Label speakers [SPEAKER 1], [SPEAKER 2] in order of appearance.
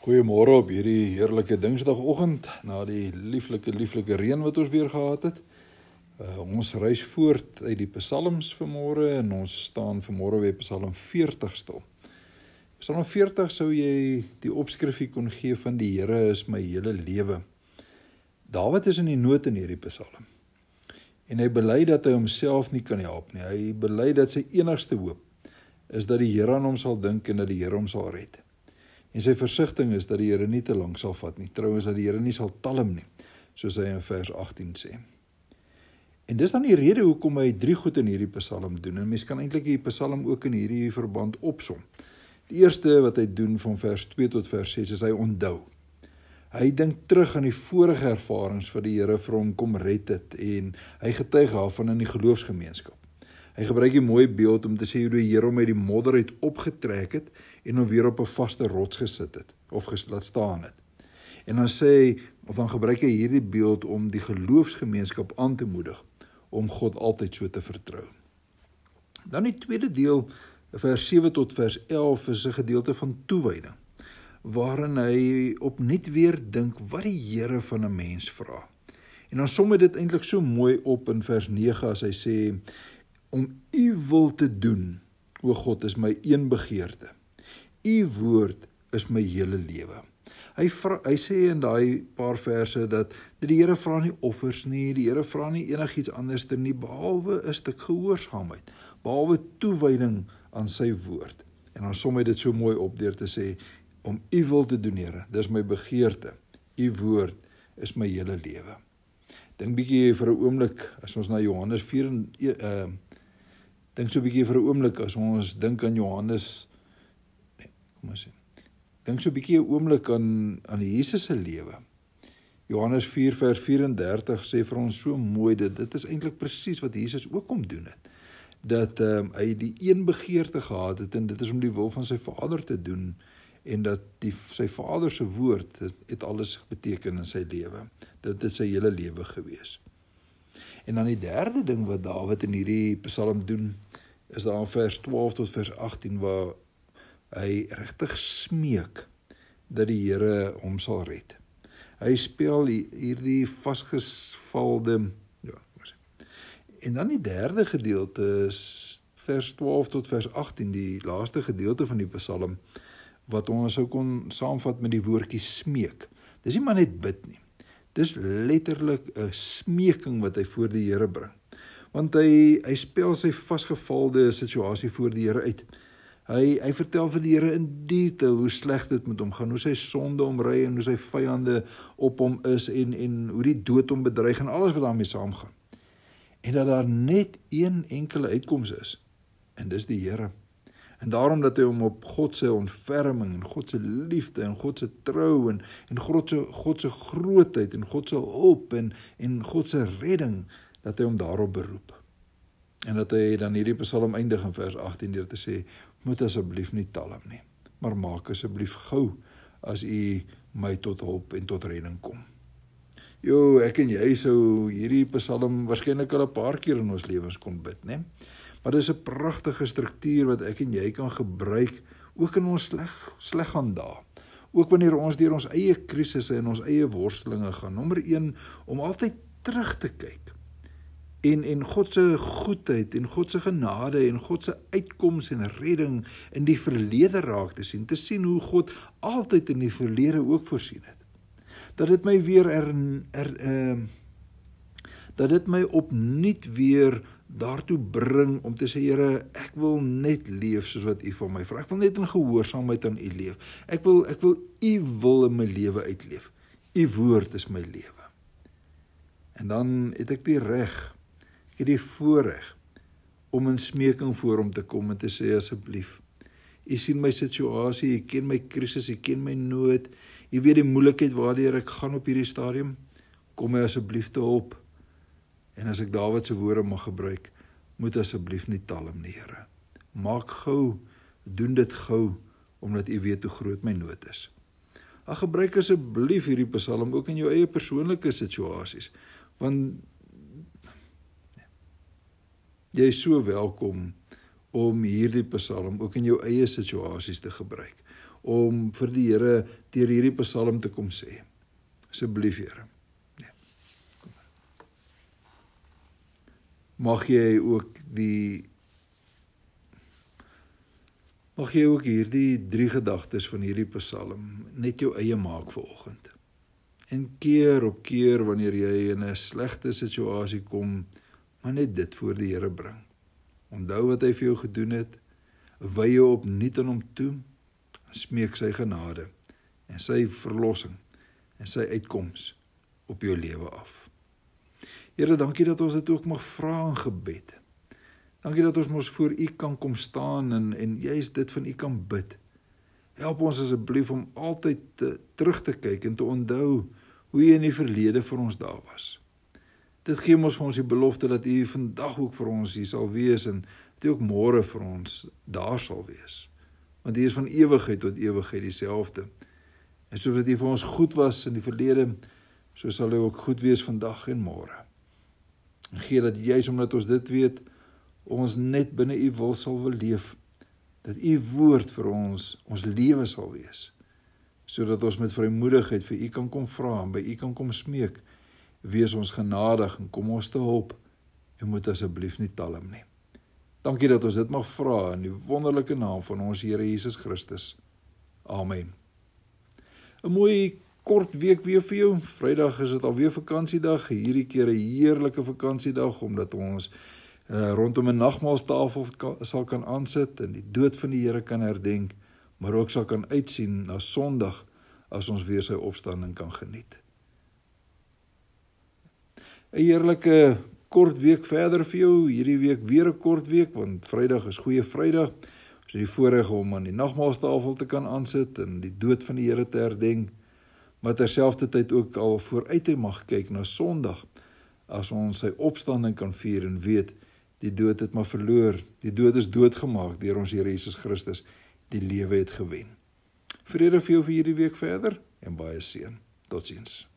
[SPEAKER 1] Goeiemôre op hierdie heerlike Dinsdagoggend na die lieflike lieflike reën wat ons weer gehad het. Uh, ons reis voort uit die Psalms vanmôre en ons staan vanmôre by Psalm 40 stil. Psalm 40 sou jy die opskrifie kon gee van die Here is my hele lewe. Dawid is in die nood in hierdie Psalm. En hy bely dat hy homself nie kan help nie. Hy bely dat sy enigste hoop is dat die Here aan hom sal dink en dat die Here hom sal red. En sy versigtiging is dat die Here nie te lank sal vat nie. Trouwens dat die Here nie sal talm nie, soos hy in vers 18 sê. En dis dan die rede hoekom hy drie goed in hierdie Psalm doen. En mens kan eintlik die Psalm ook in hierdie verband opsom. Die eerste wat hy doen van vers 2 tot vers 6 is hy onthou. Hy dink terug aan die vorige ervarings wat die Here vir hom kom red het en hy getuig daarvan in die geloofsgemeenskap. Hy gebruik 'n mooi beeld om te sê hoe die Here hom uit die modder uit opgetrek het en hom weer op 'n vaste rots gesit het of laat staan het. En dan sê hy of dan gebruik hy hierdie beeld om die geloofsgemeenskap aan te moedig om God altyd so te vertrou. Dan die tweede deel vers 7 tot vers 11 is 'n gedeelte van toewyding waarin hy opnuut weer dink wat die Here van 'n mens vra. En dan som hy dit eintlik so mooi op in vers 9 as hy sê om u wil te doen. O God, is my een begeerte. U woord is my hele lewe. Hy vra, hy sê in daai paar verse dat die Here vra nie offers nie, die Here vra nie enigiets anders ter nie behalwe 'n stuk gehoorsaamheid, behalwe toewyding aan sy woord. En dan som hy dit so mooi op deur te sê om u wil te doen, Here. Dis my begeerte. U woord is my hele lewe. Dink bietjie vir 'n oomblik as ons na Johannes 4 en uh dink so 'n bietjie vir 'n oomblik as ons dink aan Johannes nee, kom ons sê. Dink so 'n bietjie 'n oomblik aan aan Jesus se lewe. Johannes 4 vers 34 sê vir ons so mooi dat dit is eintlik presies wat Jesus ook kom doen het. Dat ehm um, hy die een begeerte gehad het en dit is om die wil van sy Vader te doen en dat die sy Vader se woord het, het alles beteken in sy lewe. Dit het sy hele lewe gewees. En dan die derde ding wat Dawid in hierdie Psalm doen, is daar in vers 12 tot vers 18 waar hy regtig smeek dat die Here hom sal red. Hy speel hierdie vasgesvalde ja, moes. En dan die derde gedeelte is vers 12 tot vers 18, die laaste gedeelte van die Psalm wat ons sou kon saamvat met die woordjie smeek. Dis nie maar net bid nie. Dis letterlik 'n smeking wat hy voor die Here bring. Want hy hy spel sy vasgevalde situasie voor die Here uit. Hy hy vertel vir die Here in detail hoe sleg dit met hom gaan, hoe sy sonde omry en hoe sy vyande op hom is en en hoe die dood hom bedreig en alles wat daarmee saamgaan. En dat daar net een enkele uitkoms is. En dis die Here. En daarom dat hy hom op God se ontferming en God se liefde en God se trou en en God se God se grootheid en God se hulp en en God se redding dat hy hom daarop beroep. En dat hy dan hierdie Psalm eindig in vers 18 deur te sê: "Moet asseblief nie talm nie, maar maak asseblief gou as u my tot hulp en tot redding kom." Jo, ek en jy sou hierdie Psalm waarskynlik al 'n paar keer in ons lewens kon bid, né? Maar dis 'n pragtige struktuur wat ek en jy kan gebruik ook in ons sleg sleg gaan dae. Ook wanneer ons deur ons eie krisisse en ons eie worstelinge gaan. Nommer 1 om altyd terug te kyk. En en God se goedheid en God se genade en God se uitkoms en redding in die verlede raak te sien, te sien hoe God altyd in die verlede ook voorsien het. Dat dit my weer er er ehm uh, dat dit my opnuut weer daartoe bring om te sê Here, ek wil net leef soos wat U van my vra. Ek wil net in gehoorsaamheid aan U leef. Ek wil ek wil U wil in my lewe uitleef. U woord is my lewe. En dan het ek die reg, ek het die voorreg om in smeking voor hom te kom en te sê asseblief. U sien my situasie, u ken my krisis, u ken my nood. U weet die moeilikheid waardeur ek gaan op hierdie stadium. Kom my asseblief te hulp. En as ek Dawid se woorde mag gebruik, moet asseblief nie talm nie, Here. Maak gou, doen dit gou omdat U weet hoe groot my nood is. Ag gebruik asseblief hierdie Psalm ook in jou eie persoonlike situasies, want jy is so welkom om hierdie Psalm ook in jou eie situasies te gebruik om vir die Here deur hierdie Psalm te kom sê. Asseblief Here. Mag jy ook die Mag jy ook hierdie drie gedagtes van hierdie Psalm net jou eie maak vir oggend. En keer op keer wanneer jy in 'n slegte situasie kom, maar net dit voor die Here bring. Onthou wat hy vir jou gedoen het, wy jou opnuut aan hom toe, smeek sy genade en sy verlossing en sy uitkoms op jou lewe af. Here, dankie dat ons dit ook mag vra in gebed. Dankie dat ons mos voor U kan kom staan en en juist dit van U kan bid. Help ons asseblief om altyd te, terug te kyk en te onthou hoe U in die verlede vir ons daar was. Dit gee ons vir ons die belofte dat U vandag ook vir ons hier sal wees en dat U ook môre vir ons daar sal wees. Want U is van ewigheid tot ewigheid dieselfde. En soos dit vir ons goed was in die verlede, so sal U ook goed wees vandag en môre. En gee dat juis omdat ons dit weet, ons net binne u wil sal wil leef dat u woord vir ons ons lewe sal wees sodat ons met vrymoedigheid vir u kan kom vra en by u kan kom smeek. Wees ons genadig en kom ons te hulp. En moet asseblief nie talm nie. Dankie dat ons dit mag vra in die wonderlike naam van ons Here Jesus Christus. Amen. 'n mooi kort week weer vir jou vrydag is dit alweer vakansiedag hierdie keer 'n heerlike vakansiedag omdat ons uh, rondom 'n nagmaaltafel sal kan aansit en die dood van die Here kan herdenk, maar ook sal kan uitsien na Sondag as ons weer sy opstanding kan geniet. 'n Heerlike kort week verder vir jou, hierdie week weer 'n kort week want Vrydag is goeie Vrydag. Ons het die voorreg om aan die nagmaaltafel te kan aansit en die dood van die Here te herdenk, maar terselfdertyd ook al vooruit mag kyk na Sondag as ons sy opstanding kan vier en weet Die dood het maar verloor. Die dood is doodgemaak deur ons Here Jesus Christus. Die lewe het gewen. Vrede vir jou vir hierdie week verder en baie seën. Totsiens.